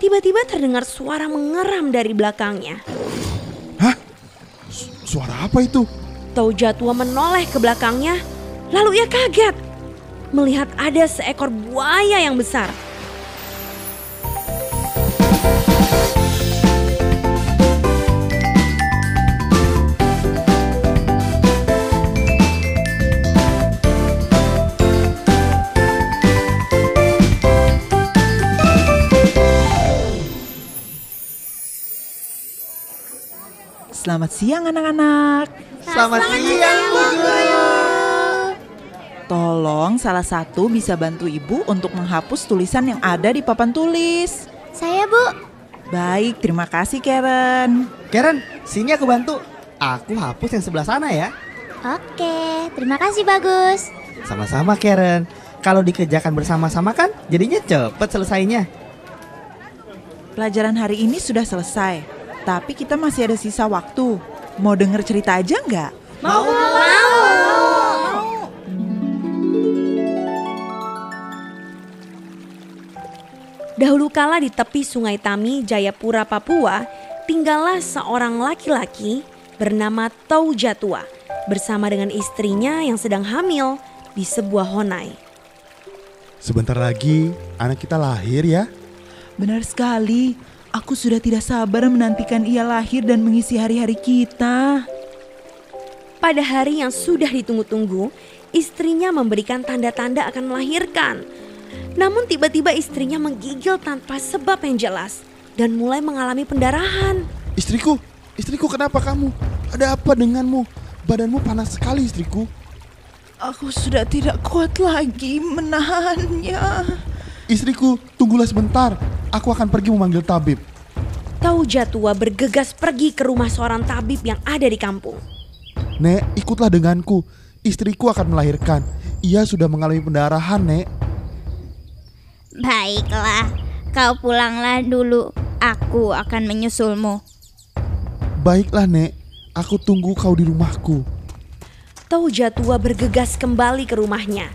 tiba-tiba terdengar suara mengeram dari belakangnya. Hah? Su- Suara apa itu? Touja tua menoleh ke belakangnya, lalu ia kaget melihat ada seekor buaya yang besar. Selamat siang anak-anak. Selamat siang, Bu Guru. Tolong salah satu bisa bantu ibu untuk menghapus tulisan yang ada di papan tulis. Saya bu. Baik, terima kasih Karen. Karen, sini aku bantu. Aku hapus yang sebelah sana ya. Oke, terima kasih bagus. Sama-sama Karen. Kalau dikerjakan bersama-sama kan jadinya cepet selesainya. Pelajaran hari ini sudah selesai, tapi kita masih ada sisa waktu. Mau denger cerita aja nggak? Mau. Dahulu kala di tepi Sungai Tami, Jayapura, Papua, tinggallah seorang laki-laki bernama Touja Tua bersama dengan istrinya yang sedang hamil di sebuah honai. Sebentar lagi anak kita lahir ya. Benar sekali. Aku sudah tidak sabar menantikan ia lahir dan mengisi hari-hari kita. Pada hari yang sudah ditunggu-tunggu, istrinya memberikan tanda-tanda akan melahirkan. Namun tiba-tiba istrinya menggigil tanpa sebab yang jelas dan mulai mengalami pendarahan. Istriku, istriku kenapa kamu? Ada apa denganmu? Badanmu panas sekali istriku. Aku sudah tidak kuat lagi menahannya. Istriku, tunggulah sebentar. Aku akan pergi memanggil tabib. Touja tua bergegas pergi ke rumah seorang tabib yang ada di kampung. Nek, ikutlah denganku. Istriku akan melahirkan. Ia sudah mengalami pendarahan, Nek. Baiklah, kau pulanglah dulu. Aku akan menyusulmu. Baiklah, Nek. Aku tunggu kau di rumahku. Touja tua bergegas kembali ke rumahnya.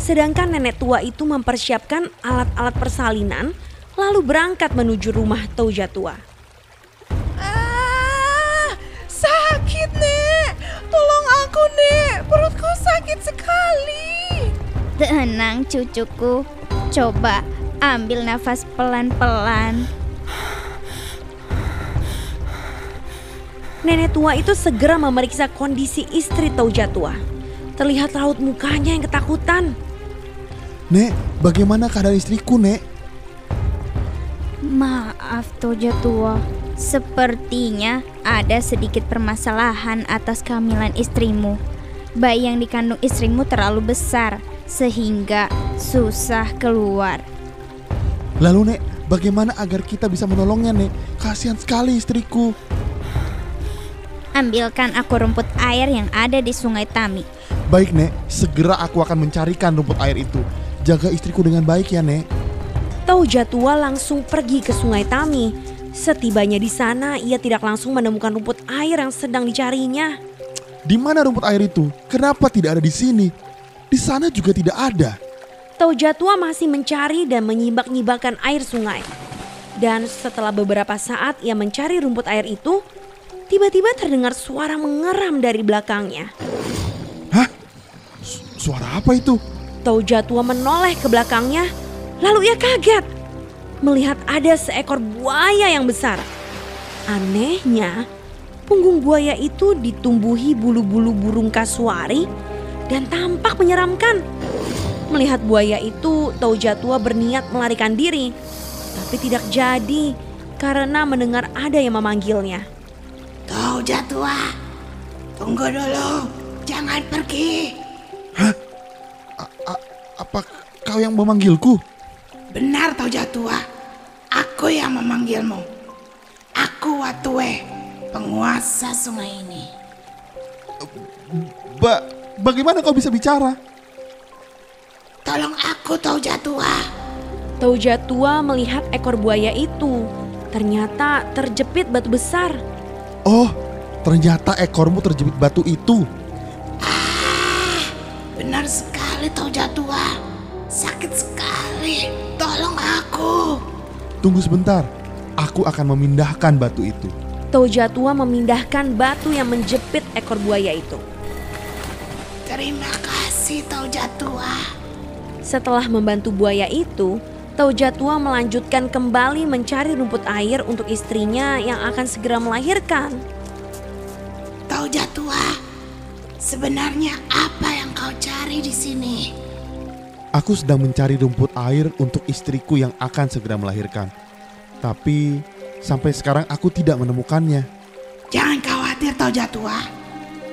Sedangkan nenek tua itu mempersiapkan alat-alat persalinan lalu berangkat menuju rumah Touja tua. Ah, sakit nek. Tolong aku nek. Perutku sakit sekali. Tenang cucuku. Coba ambil nafas pelan-pelan. Nenek tua itu segera memeriksa kondisi istri Touja tua. Terlihat raut mukanya yang ketakutan. Nek, bagaimana keadaan istriku, Nek? Maaf Toja tua. Sepertinya ada sedikit permasalahan atas kehamilan istrimu. Bayi yang dikandung istrimu terlalu besar sehingga susah keluar. Lalu, Nek, bagaimana agar kita bisa menolongnya, Nek? Kasihan sekali istriku. Ambilkan aku rumput air yang ada di sungai Tami. Baik, Nek. Segera aku akan mencarikan rumput air itu. Jaga istriku dengan baik ya, Nek. Touja tua langsung pergi ke sungai Tami. Setibanya di sana, ia tidak langsung menemukan rumput air yang sedang dicarinya. Di mana rumput air itu? Kenapa tidak ada di sini? Di sana juga tidak ada. Tua masih mencari dan menyibak-nyibakkan air sungai. Dan setelah beberapa saat ia mencari rumput air itu, tiba-tiba terdengar suara mengeram dari belakangnya. Hah? Su- Suara apa itu? Tua menoleh ke belakangnya, lalu ia kaget melihat ada seekor buaya yang besar. Anehnya, punggung buaya itu ditumbuhi bulu-bulu burung kasuari dan tampak menyeramkan. Melihat buaya itu, Touja tua berniat melarikan diri, tapi tidak jadi karena mendengar ada yang memanggilnya. Kau tua, tunggu dulu, jangan pergi. A- apa kau yang memanggilku? Benar kau tua, aku yang memanggilmu. Aku Watue, penguasa sungai ini. Ba bagaimana kau bisa bicara? Tolong aku tahu tua. Touja tua melihat ekor buaya itu. Ternyata terjepit batu besar. Oh, ternyata ekormu terjepit batu itu. Benar sekali tahu tua. Sakit sekali. Tolong aku. Tunggu sebentar, aku akan memindahkan batu itu. Toja tua memindahkan batu yang menjepit ekor buaya itu. Terima kasih Tauja tua. Setelah membantu buaya itu, Toja tua melanjutkan kembali mencari rumput air untuk istrinya yang akan segera melahirkan. Tauja tua, sebenarnya apa yang kau cari di sini? Aku sedang mencari rumput air untuk istriku yang akan segera melahirkan. Tapi sampai sekarang aku tidak menemukannya. Jangan khawatir Tauja tua,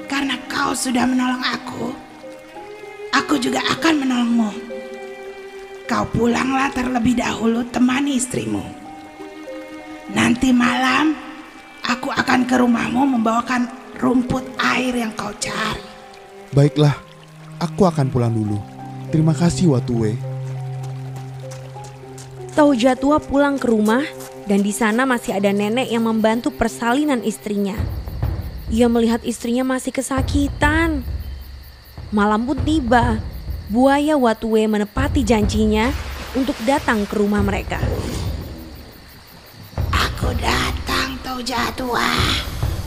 karena kau sudah menolong aku. Aku juga akan menolongmu. Kau pulanglah terlebih dahulu temani istrimu. Nanti malam aku akan ke rumahmu membawakan rumput air yang kau cari. Baiklah, aku akan pulang dulu. Terima kasih Watue. Toja tua pulang ke rumah dan di sana masih ada nenek yang membantu persalinan istrinya. Ia melihat istrinya masih kesakitan. Malam pun tiba. Buaya Watue menepati janjinya untuk datang ke rumah mereka. Aku datang Tauja tua.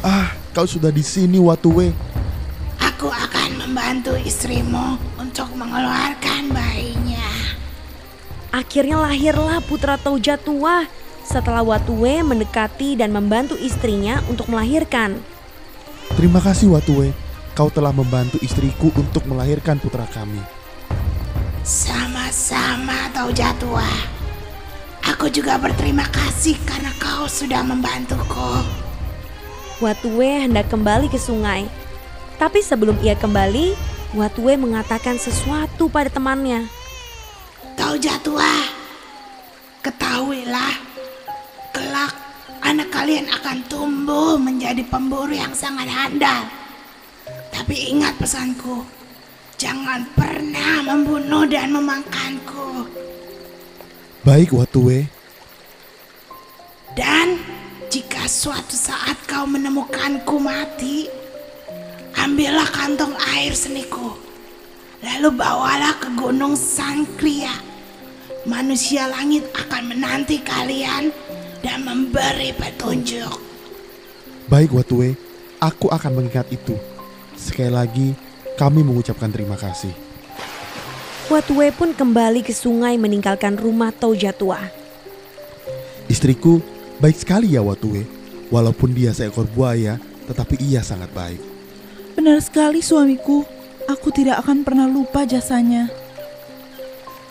Ah, kau sudah di sini Watue. Aku akan membantu istrimu untuk mengeluarkan bayinya. Akhirnya lahirlah putra Toja tua setelah Watue mendekati dan membantu istrinya untuk melahirkan. Terima kasih Watue. Kau telah membantu istriku untuk melahirkan putra kami. Sama-sama Tauja tua. Aku juga berterima kasih karena kau sudah membantuku. Watue hendak kembali ke sungai. Tapi sebelum ia kembali, Watue mengatakan sesuatu pada temannya. Tauja tua, ketahuilah, kelak anak kalian akan tumbuh menjadi pemburu yang sangat handal. Tapi ingat pesanku, jangan pernah membunuh dan memakanku. Baik Watue. Dan jika suatu saat kau menemukanku mati, ambillah kantong air seniku. Lalu bawalah ke gunung Sangkria. Manusia langit akan menanti kalian dan memberi petunjuk. Baik Watue, aku akan mengingat itu. Sekali lagi, kami mengucapkan terima kasih. Watue pun kembali ke sungai meninggalkan rumah Toja tua. Istriku baik sekali ya Watue. Walaupun dia seekor buaya, tetapi ia sangat baik. Benar sekali suamiku. Aku tidak akan pernah lupa jasanya.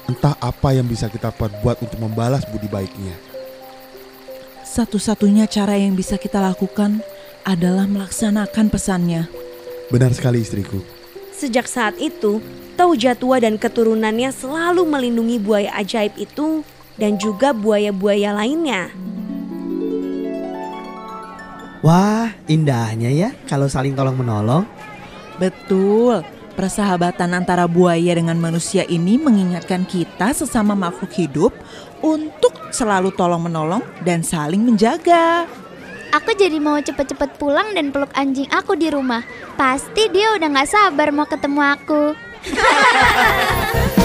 Entah apa yang bisa kita perbuat untuk membalas budi baiknya. Satu-satunya cara yang bisa kita lakukan adalah melaksanakan pesannya. Benar sekali istriku. Sejak saat itu, Toja tua dan keturunannya selalu melindungi buaya ajaib itu dan juga buaya-buaya lainnya. Wah, indahnya ya kalau saling tolong menolong. Betul. Persahabatan antara buaya dengan manusia ini mengingatkan kita sesama makhluk hidup untuk selalu tolong-menolong dan saling menjaga. Aku jadi mau cepet-cepet pulang dan peluk anjing aku di rumah. Pasti dia udah gak sabar mau ketemu aku.